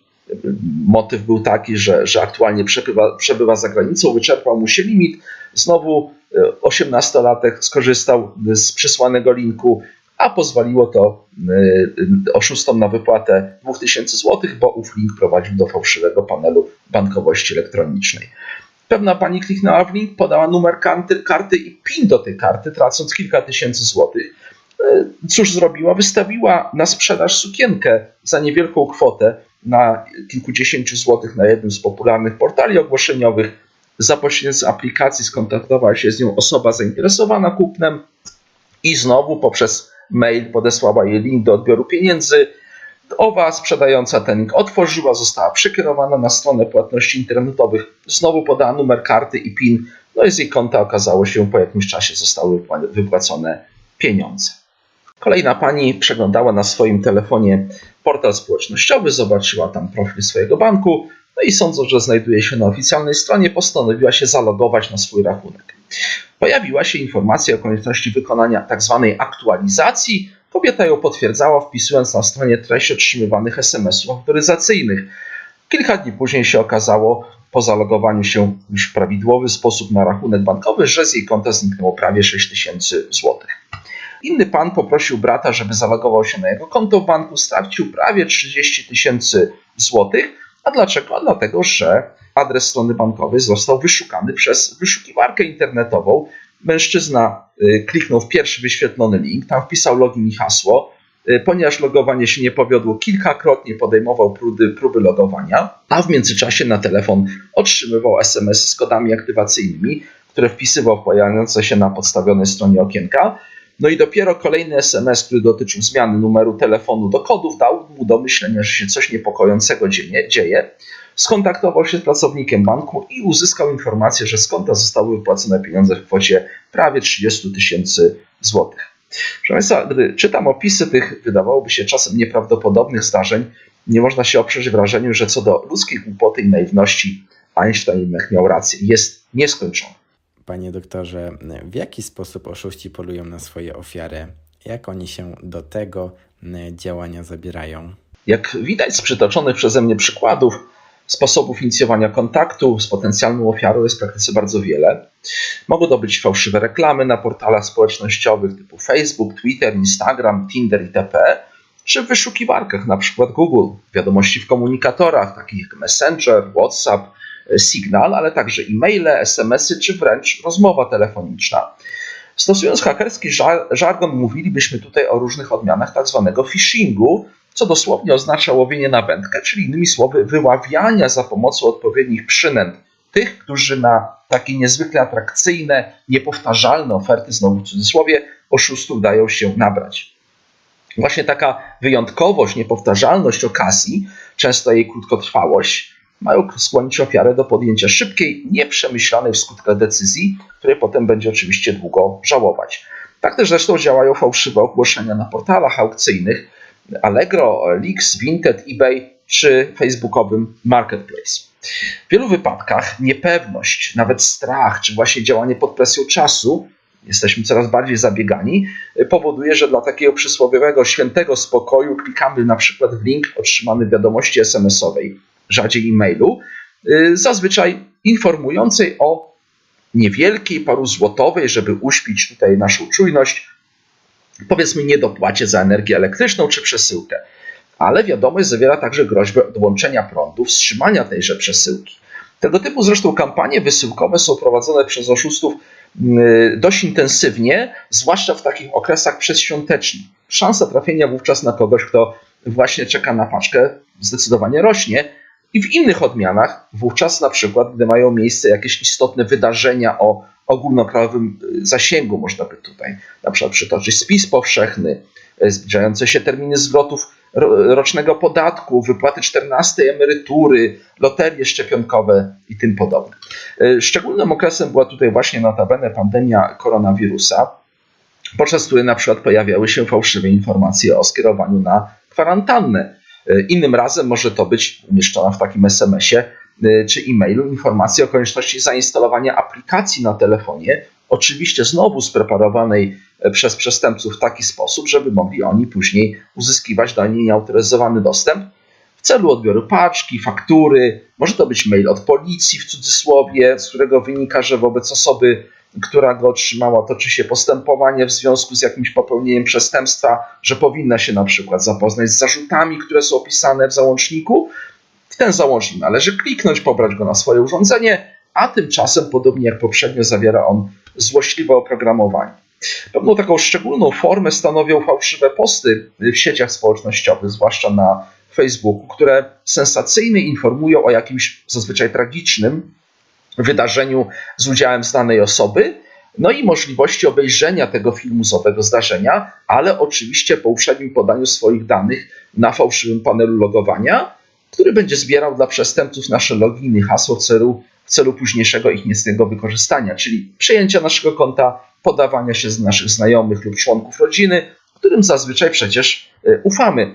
Motyw był taki, że, że aktualnie przebywa, przebywa za granicą, wyczerpał mu się limit Znowu 18-latek e, skorzystał z przysłanego linku, a pozwoliło to e, oszustom na wypłatę 2000 zł, bo ów link prowadził do fałszywego panelu bankowości elektronicznej. Pewna pani kliknęła w link, podała numer karty, i PIN do tej karty, tracąc kilka tysięcy złotych. E, cóż zrobiła? Wystawiła na sprzedaż sukienkę za niewielką kwotę na kilkudziesięciu złotych na jednym z popularnych portali ogłoszeniowych za pośrednictwem aplikacji skontaktowała się z nią osoba zainteresowana kupnem i znowu poprzez mail podesłała jej link do odbioru pieniędzy. Owa sprzedająca ten link otworzyła, została przekierowana na stronę płatności internetowych, znowu podała numer karty i PIN, no i z jej konta okazało się po jakimś czasie zostały wypłacone pieniądze. Kolejna pani przeglądała na swoim telefonie portal społecznościowy, zobaczyła tam profil swojego banku, no i sądząc, że znajduje się na oficjalnej stronie, postanowiła się zalogować na swój rachunek. Pojawiła się informacja o konieczności wykonania tzw. Tak aktualizacji. Kobieta ją potwierdzała, wpisując na stronie treść otrzymywanych SMS-ów autoryzacyjnych. Kilka dni później się okazało, po zalogowaniu się już w prawidłowy sposób na rachunek bankowy, że z jej konta zniknęło prawie 6 tysięcy złotych. Inny pan poprosił brata, żeby zalogował się na jego konto w banku, stracił prawie 30 tysięcy złotych. A dlaczego? Dlatego, że adres strony bankowej został wyszukany przez wyszukiwarkę internetową. Mężczyzna y, kliknął w pierwszy wyświetlony link, tam wpisał login i hasło. Y, ponieważ logowanie się nie powiodło, kilkakrotnie podejmował próby, próby logowania, a w międzyczasie na telefon otrzymywał SMS z kodami aktywacyjnymi, które wpisywał pojawiające się na podstawionej stronie okienka. No i dopiero kolejny SMS, który dotyczył zmiany numeru telefonu do kodów, dał mu do myślenia, że się coś niepokojącego dzieje. Skontaktował się z pracownikiem banku i uzyskał informację, że z konta zostały wypłacone pieniądze w kwocie prawie 30 tysięcy złotych. Proszę Państwa, gdy czytam opisy tych, wydawałoby się czasem nieprawdopodobnych zdarzeń, nie można się oprzeć wrażeniu, że co do ludzkiej głupoty i naiwności Einstein miał rację. Jest nieskończony. Panie doktorze, w jaki sposób oszuści polują na swoje ofiary? Jak oni się do tego działania zabierają? Jak widać z przytoczonych przeze mnie przykładów, sposobów inicjowania kontaktu z potencjalną ofiarą jest w praktyce bardzo wiele. Mogą to być fałszywe reklamy na portalach społecznościowych typu Facebook, Twitter, Instagram, Tinder itp., czy w wyszukiwarkach, np. Google, wiadomości w komunikatorach takich jak Messenger, WhatsApp, Signal, ale także e-maile, SMS-y czy wręcz rozmowa telefoniczna. Stosując hakerski żargon, mówilibyśmy tutaj o różnych odmianach tzw. Tak phishingu, co dosłownie oznacza łowienie na wędkę, czyli innymi słowy wyławiania za pomocą odpowiednich przynęt tych, którzy na takie niezwykle atrakcyjne, niepowtarzalne oferty, znowu w cudzysłowie, oszustów dają się nabrać. Właśnie taka wyjątkowość, niepowtarzalność okazji, często jej krótkotrwałość, mają skłonić ofiarę do podjęcia szybkiej, nieprzemyślanej w skutkach decyzji, której potem będzie oczywiście długo żałować. Tak też zresztą działają fałszywe ogłoszenia na portalach aukcyjnych Allegro, Leaks, Vinted, eBay czy facebookowym Marketplace. W wielu wypadkach niepewność, nawet strach, czy właśnie działanie pod presją czasu, jesteśmy coraz bardziej zabiegani, powoduje, że dla takiego przysłowiowego świętego spokoju klikamy na przykład w link otrzymany w wiadomości SMS-owej rzadziej e-mailu, y, zazwyczaj informującej o niewielkiej, paru złotowej, żeby uśpić tutaj naszą czujność, powiedzmy niedopłacie za energię elektryczną czy przesyłkę. Ale wiadomość zawiera także groźbę odłączenia prądu, wstrzymania tejże przesyłki. Tego typu zresztą kampanie wysyłkowe są prowadzone przez oszustów y, dość intensywnie, zwłaszcza w takich okresach przedświątecznych. Szansa trafienia wówczas na kogoś, kto właśnie czeka na paczkę, zdecydowanie rośnie, i w innych odmianach, wówczas na przykład, gdy mają miejsce jakieś istotne wydarzenia o ogólnokrajowym y, zasięgu, można by tutaj na przykład przytoczyć spis powszechny, y, zbliżające się terminy zwrotów rocznego podatku, wypłaty 14 emerytury, loterie szczepionkowe i tym podobne. Y, szczególnym okresem była tutaj właśnie notabene pandemia koronawirusa, podczas której na przykład pojawiały się fałszywe informacje o skierowaniu na kwarantannę innym razem może to być umieszczona w takim SMS-ie e, czy e-mailu. Informacja o konieczności zainstalowania aplikacji na telefonie, oczywiście znowu spreparowanej e, przez przestępców w taki sposób, żeby mogli oni później uzyskiwać do niej nieautoryzowany dostęp w celu odbioru paczki, faktury. Może to być mail od policji w cudzysłowie, z którego wynika, że wobec osoby która go otrzymała, toczy się postępowanie w związku z jakimś popełnieniem przestępstwa, że powinna się na przykład zapoznać z zarzutami, które są opisane w załączniku. W ten załącznik należy kliknąć, pobrać go na swoje urządzenie, a tymczasem, podobnie jak poprzednio, zawiera on złośliwe oprogramowanie. Pewną taką szczególną formę stanowią fałszywe posty w sieciach społecznościowych, zwłaszcza na Facebooku, które sensacyjnie informują o jakimś zazwyczaj tragicznym wydarzeniu z udziałem znanej osoby, no i możliwości obejrzenia tego filmu z owego zdarzenia, ale oczywiście po uprzednim podaniu swoich danych na fałszywym panelu logowania, który będzie zbierał dla przestępców nasze loginy, hasło celu, w celu późniejszego ich niecnego wykorzystania, czyli przejęcia naszego konta, podawania się z naszych znajomych lub członków rodziny, którym zazwyczaj przecież ufamy.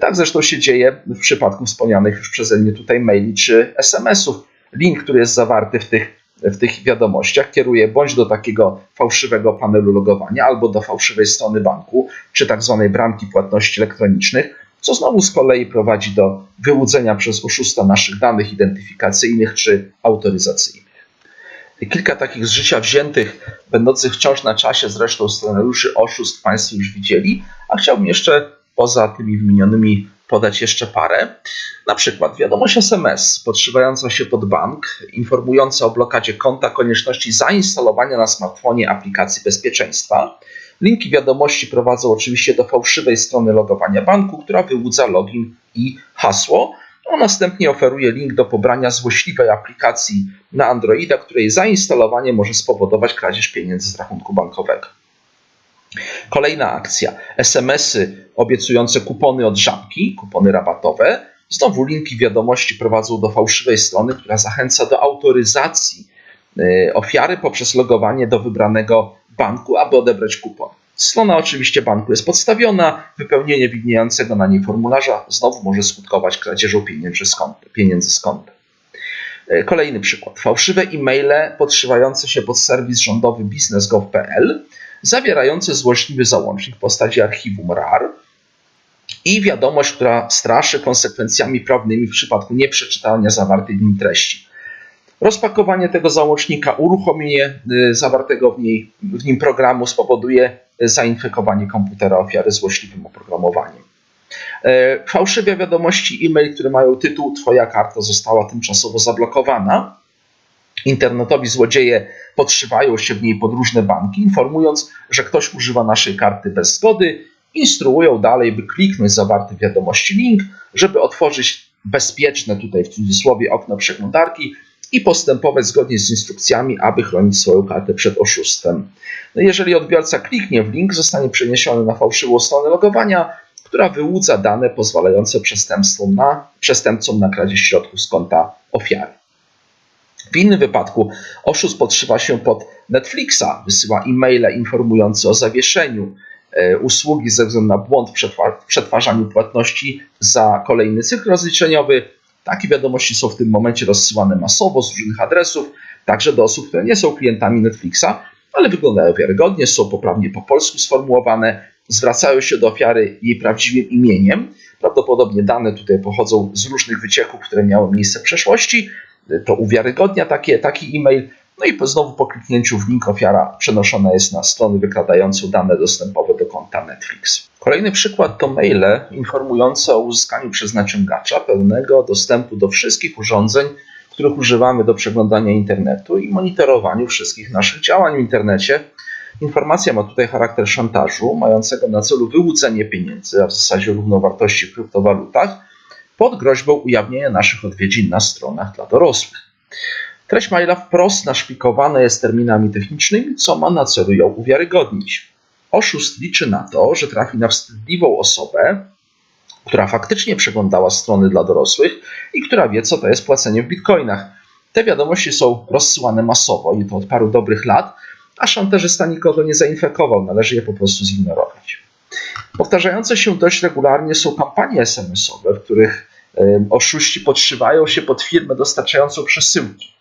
Tak zresztą się dzieje w przypadku wspomnianych już przeze mnie tutaj maili czy SMS-ów. Link, który jest zawarty w tych, w tych wiadomościach, kieruje bądź do takiego fałszywego panelu logowania, albo do fałszywej strony banku, czy tak zwanej bramki płatności elektronicznych, co znowu z kolei prowadzi do wyłudzenia przez oszusta naszych danych identyfikacyjnych czy autoryzacyjnych. Kilka takich z życia wziętych, będących wciąż na czasie zresztą scenariuszy oszustw Państwo już widzieli, a chciałbym jeszcze poza tymi wymienionymi podać jeszcze parę. Na przykład wiadomość SMS podszywająca się pod bank, informująca o blokadzie konta, konieczności zainstalowania na smartfonie aplikacji bezpieczeństwa. Linki wiadomości prowadzą oczywiście do fałszywej strony logowania banku, która wyłudza login i hasło, a następnie oferuje link do pobrania złośliwej aplikacji na Androida, której zainstalowanie może spowodować kradzież pieniędzy z rachunku bankowego. Kolejna akcja. SMS-y obiecujące kupony od żabki, kupony rabatowe. Znowu linki wiadomości prowadzą do fałszywej strony, która zachęca do autoryzacji y, ofiary poprzez logowanie do wybranego banku, aby odebrać kupon. Strona oczywiście banku jest podstawiona, wypełnienie widniejącego na niej formularza znowu może skutkować kradzieżą pieniędzy z konta. Pieniędzy z konta. Y, kolejny przykład. Fałszywe e-maile podszywające się pod serwis rządowy biznes.gov.pl zawierający złośliwy załącznik w postaci archiwum RAR i wiadomość, która straszy konsekwencjami prawnymi w przypadku nieprzeczytania zawartej w nim treści. Rozpakowanie tego załącznika, uruchomienie y, zawartego w, niej, w nim programu spowoduje zainfekowanie komputera ofiary złośliwym oprogramowaniem. E, fałszywe wiadomości e-mail, które mają tytuł Twoja karta została tymczasowo zablokowana, Internetowi złodzieje podszywają się w niej pod różne banki, informując, że ktoś używa naszej karty bez zgody, instruują dalej, by kliknąć zawarty w wiadomości link, żeby otworzyć bezpieczne, tutaj w cudzysłowie, okno przeglądarki i postępować zgodnie z instrukcjami, aby chronić swoją kartę przed oszustwem. No jeżeli odbiorca kliknie w link, zostanie przeniesiony na fałszywą stronę logowania, która wyłudza dane pozwalające na, przestępcom na kradzież środków z konta ofiary. W innym wypadku oszust podszywa się pod Netflixa, wysyła e-maile informujące o zawieszeniu e, usługi ze względu na błąd w przetwarzaniu płatności za kolejny cykl rozliczeniowy. Takie wiadomości są w tym momencie rozsyłane masowo z różnych adresów, także do osób, które nie są klientami Netflixa, ale wyglądają wiarygodnie, są poprawnie po polsku sformułowane, zwracają się do ofiary jej prawdziwym imieniem. Prawdopodobnie dane tutaj pochodzą z różnych wycieków, które miały miejsce w przeszłości, to uwiarygodnia takie, taki e-mail. No i znowu po kliknięciu w link ofiara przenoszona jest na stronę wykładającą dane dostępowe do konta Netflix. Kolejny przykład to maile informujące o uzyskaniu przez naciągacza pełnego dostępu do wszystkich urządzeń, których używamy do przeglądania internetu i monitorowaniu wszystkich naszych działań w internecie. Informacja ma tutaj charakter szantażu, mającego na celu wyłudzenie pieniędzy, a w zasadzie równowartości w kryptowalutach, pod groźbą ujawnienia naszych odwiedzin na stronach dla dorosłych. Treść maila wprost naszpikowana jest terminami technicznymi, co ma na celu ją uwiarygodnić. Oszust liczy na to, że trafi na wstydliwą osobę, która faktycznie przeglądała strony dla dorosłych i która wie, co to jest płacenie w bitcoinach. Te wiadomości są rozsyłane masowo i to od paru dobrych lat, a szantażysta nikogo nie zainfekował, należy je po prostu zignorować. Powtarzające się dość regularnie są kampanie SMS-owe, w których oszuści podszywają się pod firmę dostarczającą przesyłki.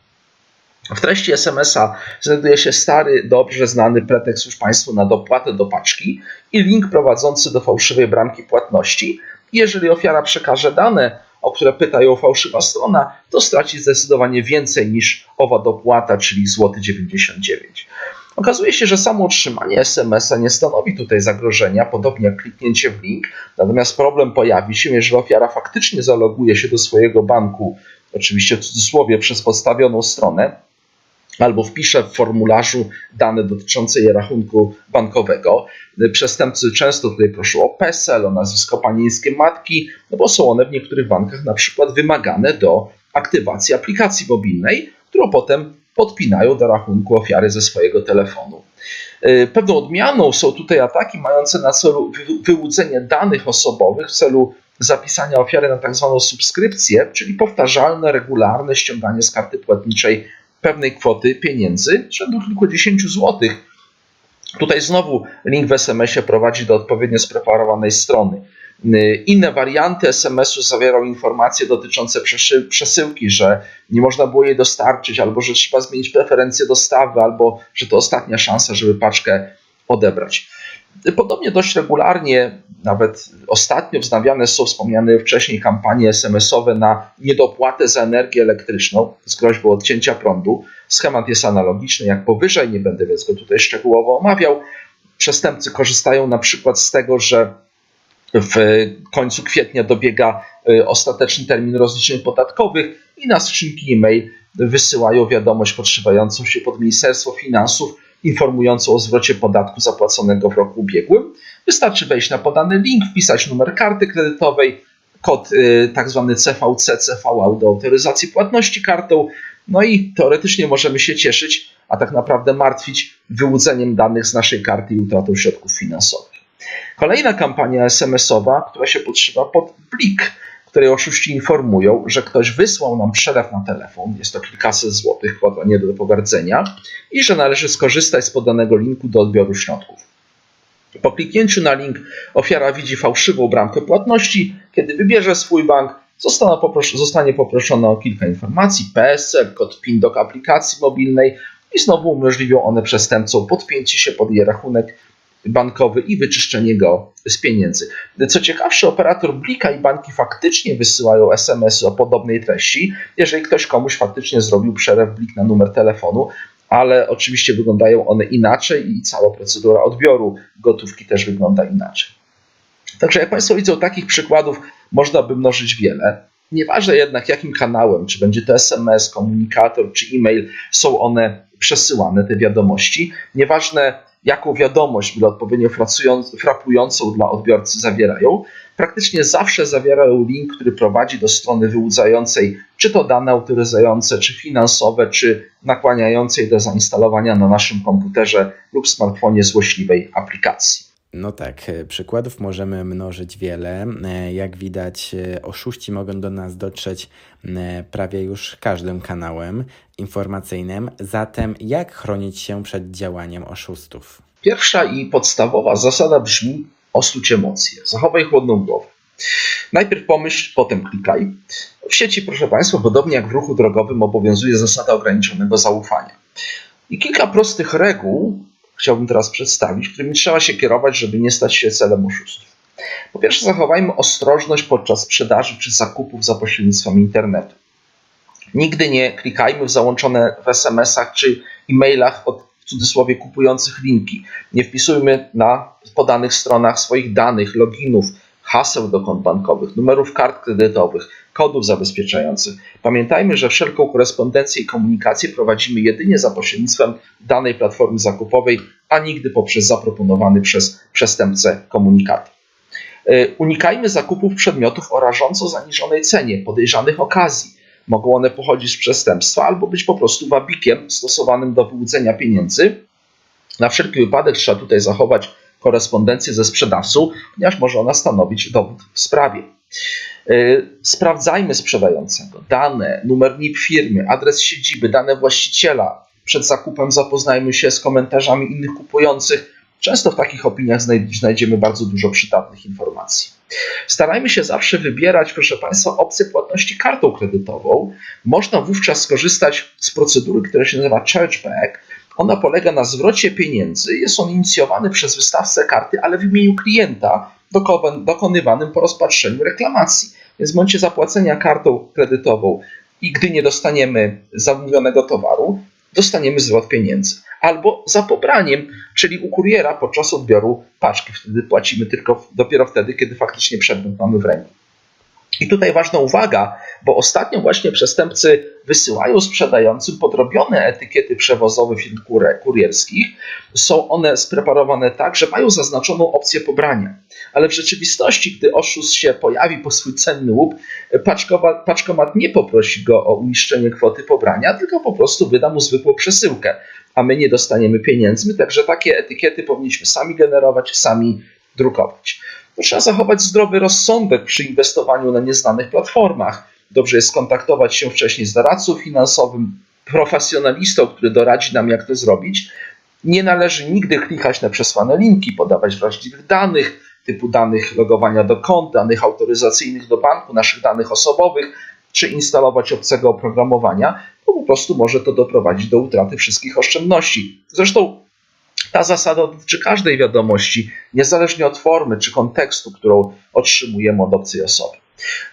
W treści SMS-a znajduje się stary, dobrze znany pretekst już Państwu na dopłatę do paczki i link prowadzący do fałszywej bramki płatności. Jeżeli ofiara przekaże dane, o które pyta ją fałszywa strona, to straci zdecydowanie więcej niż owa dopłata, czyli złoty 99. Okazuje się, że samo otrzymanie SMS-a nie stanowi tutaj zagrożenia, podobnie jak kliknięcie w link. Natomiast problem pojawi się, jeżeli ofiara faktycznie zaloguje się do swojego banku, oczywiście w cudzysłowie przez podstawioną stronę, albo wpisze w formularzu dane dotyczące jej rachunku bankowego. Przestępcy często tutaj proszą o PESEL, o nazwisko panieńskie matki, no bo są one w niektórych bankach na przykład wymagane do aktywacji aplikacji mobilnej, którą potem podpinają do rachunku ofiary ze swojego telefonu. E, pewną odmianą są tutaj ataki mające na celu wyłudzenie danych osobowych w celu zapisania ofiary na tzw. Tak subskrypcję, czyli powtarzalne, regularne ściąganie z karty płatniczej pewnej kwoty pieniędzy, rzędu kilkudziesięciu złotych. Tutaj znowu link w SMS-ie prowadzi do odpowiednio spreparowanej strony. Inne warianty SMS-u zawierają informacje dotyczące przesyłki, że nie można było jej dostarczyć, albo że trzeba zmienić preferencję dostawy, albo że to ostatnia szansa, żeby paczkę odebrać. Podobnie dość regularnie, nawet ostatnio wznawiane są wspomniane wcześniej kampanie SMS-owe na niedopłatę za energię elektryczną z groźbą odcięcia prądu. Schemat jest analogiczny jak powyżej, nie będę więc go tutaj szczegółowo omawiał. Przestępcy korzystają na przykład z tego, że w końcu kwietnia dobiega y, ostateczny termin rozliczeń podatkowych i na skrzynki e-mail wysyłają wiadomość podszywającą się pod Ministerstwo Finansów informującą o zwrocie podatku zapłaconego w roku ubiegłym. Wystarczy wejść na podany link, wpisać numer karty kredytowej, kod y, tak zwany CVC, CV do autoryzacji płatności kartą, no i teoretycznie możemy się cieszyć, a tak naprawdę martwić wyłudzeniem danych z naszej karty i utratą środków finansowych. Kolejna kampania SMS-owa, która się podszywa pod blik, której oszuści informują, że ktoś wysłał nam przelew na telefon, jest to kilkaset złotych, kwota nie do pogardzenia, i że należy skorzystać z podanego linku do odbioru środków. Po kliknięciu na link ofiara widzi fałszywą bramkę płatności. Kiedy wybierze swój bank, zostanie poproszona o kilka informacji, PSL, kod PIN do aplikacji mobilnej i znowu umożliwią one przestępcom podpięcie się pod jej rachunek bankowy i wyczyszczenie go z pieniędzy. Co ciekawsze, operator Blika i banki faktycznie wysyłają SMS-y o podobnej treści, jeżeli ktoś komuś faktycznie zrobił przelew Blik na numer telefonu, ale oczywiście wyglądają one inaczej i cała procedura odbioru gotówki też wygląda inaczej. Także jak Państwo widzą, takich przykładów można by mnożyć wiele. Nieważne jednak jakim kanałem, czy będzie to SMS, komunikator, czy e-mail, są one przesyłane, te wiadomości. Nieważne jaką wiadomość, byle odpowiednio frapującą dla odbiorcy zawierają, praktycznie zawsze zawierają link, który prowadzi do strony wyłudzającej, czy to dane autoryzujące, czy finansowe, czy nakłaniającej do zainstalowania na naszym komputerze lub smartfonie złośliwej aplikacji. No tak, e, przykładów możemy mnożyć wiele. E, jak widać, e, oszuści mogą do nas dotrzeć prawie już każdym kanałem informacyjnym. Zatem, jak chronić się przed działaniem oszustów? Pierwsza i podstawowa zasada brzmi: osuć emocje, zachowaj chłodną głowę. Najpierw pomyśl, potem klikaj. W sieci, proszę Państwa, podobnie jak w ruchu drogowym, obowiązuje zasada ograniczonego zaufania. I kilka prostych reguł, chciałbym teraz przedstawić, którymi trzeba się kierować, żeby nie stać się celem oszustów. Po pierwsze, zachowajmy ostrożność podczas sprzedaży czy zakupów za pośrednictwem internetu. Nigdy nie klikajmy w załączone w SMS-ach czy e-mailach od w cudzysłowie kupujących linki. Nie wpisujmy na podanych stronach swoich danych, loginów, haseł do kont bankowych, numerów kart kredytowych, kodów zabezpieczających. Pamiętajmy, że wszelką korespondencję i komunikację prowadzimy jedynie za pośrednictwem danej platformy zakupowej, a nigdy poprzez zaproponowany przez przestępcę komunikat. E, unikajmy zakupów przedmiotów o rażąco zaniżonej cenie, podejrzanych okazji. Mogą one pochodzić z przestępstwa albo być po prostu wabikiem stosowanym do wyłudzenia pieniędzy. Na wszelki wypadek trzeba tutaj zachować korespondencję ze sprzedawcą, ponieważ może ona stanowić dowód w sprawie. Y, sprawdzajmy sprzedającego dane, numer NIP firmy, adres siedziby, dane właściciela. Przed zakupem zapoznajmy się z komentarzami innych kupujących. Często w takich opiniach znajdziemy bardzo dużo przydatnych informacji. Starajmy się zawsze wybierać, proszę Państwa, opcję płatności kartą kredytową. Można wówczas skorzystać z procedury, która się nazywa chargeback. Ona polega na zwrocie pieniędzy. Jest on inicjowany przez wystawcę karty, ale w imieniu klienta, dokonywanym po rozpatrzeniu reklamacji. Więc w momencie zapłacenia kartą kredytową i gdy nie dostaniemy zamówionego towaru, dostaniemy zwrot pieniędzy. Albo za pobraniem, czyli u kuriera podczas odbioru paczki. Wtedy płacimy tylko dopiero wtedy, kiedy faktycznie przedmiot mamy w ręku. I tutaj ważna uwaga, bo ostatnio właśnie przestępcy wysyłają sprzedającym podrobione etykiety przewozowe firm kurierskich. Są one spreparowane tak, że mają zaznaczoną opcję pobrania. Ale w rzeczywistości, gdy oszust się pojawi po swój cenny łup, paczkomat nie poprosi go o uiszczenie kwoty pobrania, tylko po prostu wyda mu zwykłą przesyłkę, a my nie dostaniemy pieniędzy. Także takie etykiety powinniśmy sami generować, sami drukować to trzeba zachować zdrowy rozsądek przy inwestowaniu na nieznanych platformach. Dobrze jest skontaktować się wcześniej z doradcą finansowym, profesjonalistą, który doradzi nam, jak to zrobić. Nie należy nigdy klikać na przesłane linki, podawać wrażliwych danych, typu danych logowania do kont, danych autoryzacyjnych do banku, naszych danych osobowych, czy instalować obcego oprogramowania, bo po prostu może to doprowadzić do utraty wszystkich oszczędności. Zresztą ta zasada dotyczy każdej wiadomości, niezależnie od formy czy kontekstu, którą otrzymujemy od obcej osoby.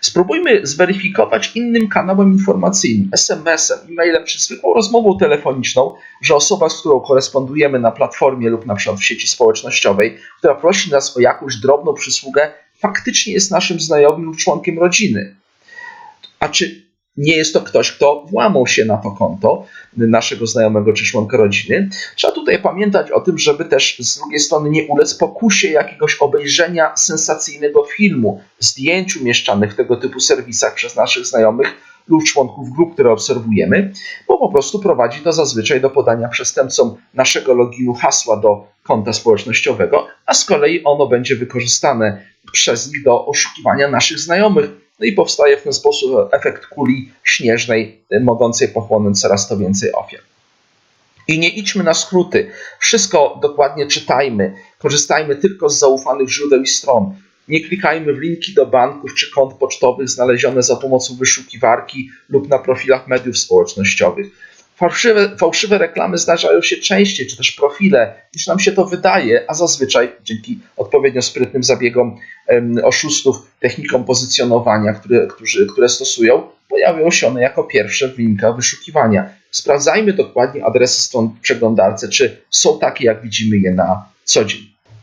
Spróbujmy zweryfikować innym kanałem informacyjnym, SMS-em, e-mailem czy zwykłą rozmową telefoniczną, że osoba, z którą korespondujemy na platformie lub na przykład w sieci społecznościowej, która prosi nas o jakąś drobną przysługę, faktycznie jest naszym znajomym lub członkiem rodziny. A czy nie jest to ktoś, kto włamał się na to konto naszego znajomego czy członka rodziny. Trzeba tutaj pamiętać o tym, żeby też z drugiej strony nie ulec pokusie jakiegoś obejrzenia sensacyjnego filmu, zdjęć umieszczanych w tego typu serwisach przez naszych znajomych lub członków grup, które obserwujemy, bo po prostu prowadzi to zazwyczaj do podania przestępcom naszego loginu hasła do konta społecznościowego, a z kolei ono będzie wykorzystane przez nich do oszukiwania naszych znajomych no i powstaje w ten sposób efekt kuli śnieżnej, mogącej pochłonąć coraz to więcej ofiar. I nie idźmy na skróty. Wszystko dokładnie czytajmy. Korzystajmy tylko z zaufanych źródeł i stron. Nie klikajmy w linki do banków czy kont pocztowych znalezione za pomocą wyszukiwarki lub na profilach mediów społecznościowych. Fałszywe, fałszywe reklamy zdarzają się częściej, czy też profile, niż nam się to wydaje, a zazwyczaj dzięki odpowiednio sprytnym zabiegom oszustów, technikom pozycjonowania, które, którzy, które stosują, pojawią się one jako pierwsze w linkach wyszukiwania. Sprawdzajmy dokładnie adresy stron w przeglądarce, czy są takie, jak widzimy je na co dzień.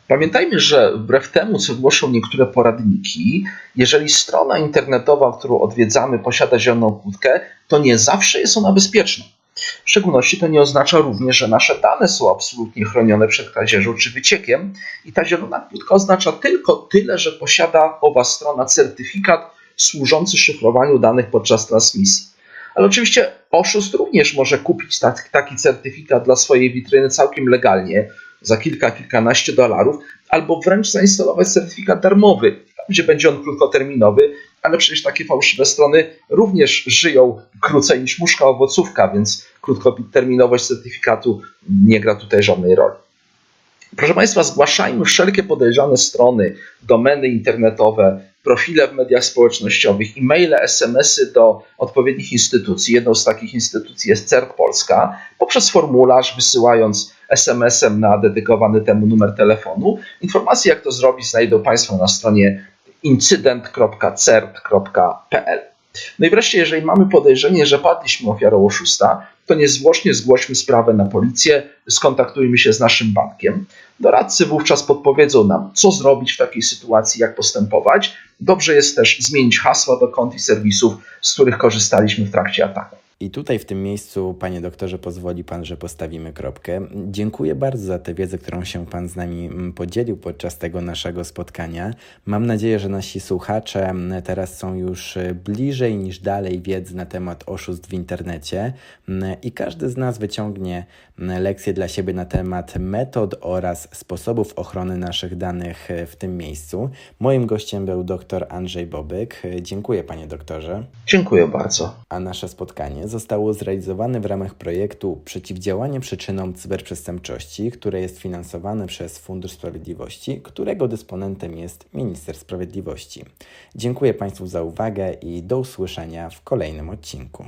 Pamiętajmy, że wbrew temu, co głoszą niektóre poradniki, jeżeli strona internetowa, którą odwiedzamy, posiada zieloną kłódkę, to nie zawsze jest ona bezpieczna. W szczególności to nie oznacza również, że nasze dane są absolutnie chronione przed kradzieżą czy wyciekiem i ta zielona płytka oznacza tylko tyle, że posiada owa strona certyfikat służący szyfrowaniu danych podczas transmisji. Ale oczywiście oszust również może kupić taki certyfikat dla swojej witryny całkiem legalnie za kilka, kilkanaście dolarów, albo wręcz zainstalować certyfikat darmowy, gdzie będzie on krótkoterminowy, ale przecież takie fałszywe strony również żyją krócej niż muszka owocówka, więc krótkoterminowość certyfikatu nie gra tutaj żadnej roli. Proszę Państwa, zgłaszajmy wszelkie podejrzane strony, domeny internetowe, profile w mediach społecznościowych, e-maile, SMS-y do odpowiednich instytucji. Jedną z takich instytucji jest CERT Polska, poprzez formularz wysyłając SMS-em na dedykowany temu numer telefonu. Informacje, jak to zrobić, znajdą Państwo na stronie incydent.cert.pl. No i wreszcie, jeżeli mamy podejrzenie, że padliśmy ofiarą oszusta, to niezwłocznie zgłośmy sprawę na policję, skontaktujmy się z naszym bankiem. Doradcy wówczas podpowiedzą nam, co zrobić w takiej sytuacji, jak postępować. Dobrze jest też zmienić hasła do kont i serwisów, z których korzystaliśmy w trakcie ataku. I tutaj w tym miejscu, panie doktorze, pozwoli pan, że postawimy kropkę. Dziękuję bardzo za tę wiedzę, którą się pan z nami mm, podzielił podczas tego naszego spotkania. Mam nadzieję, że nasi słuchacze mm, teraz są już y, bliżej niż dalej wiedzy na temat oszustw w internecie mm, i każdy z nas wyciągnie lekcje dla siebie na temat metod oraz sposobów ochrony naszych danych y, w tym miejscu. Moim gościem był dr Andrzej Bobyk. Dziękuję, panie doktorze. Dziękuję bardzo. A nasze spotkanie zostało zrealizowane w ramach projektu Przeciwdziałanie przyczynom cyberprzestępczości, które jest finansowane przez Fundusz Sprawiedliwości, którego dysponentem jest Minister Sprawiedliwości. Dziękuję Państwu za uwagę i do usłyszenia w kolejnym odcinku.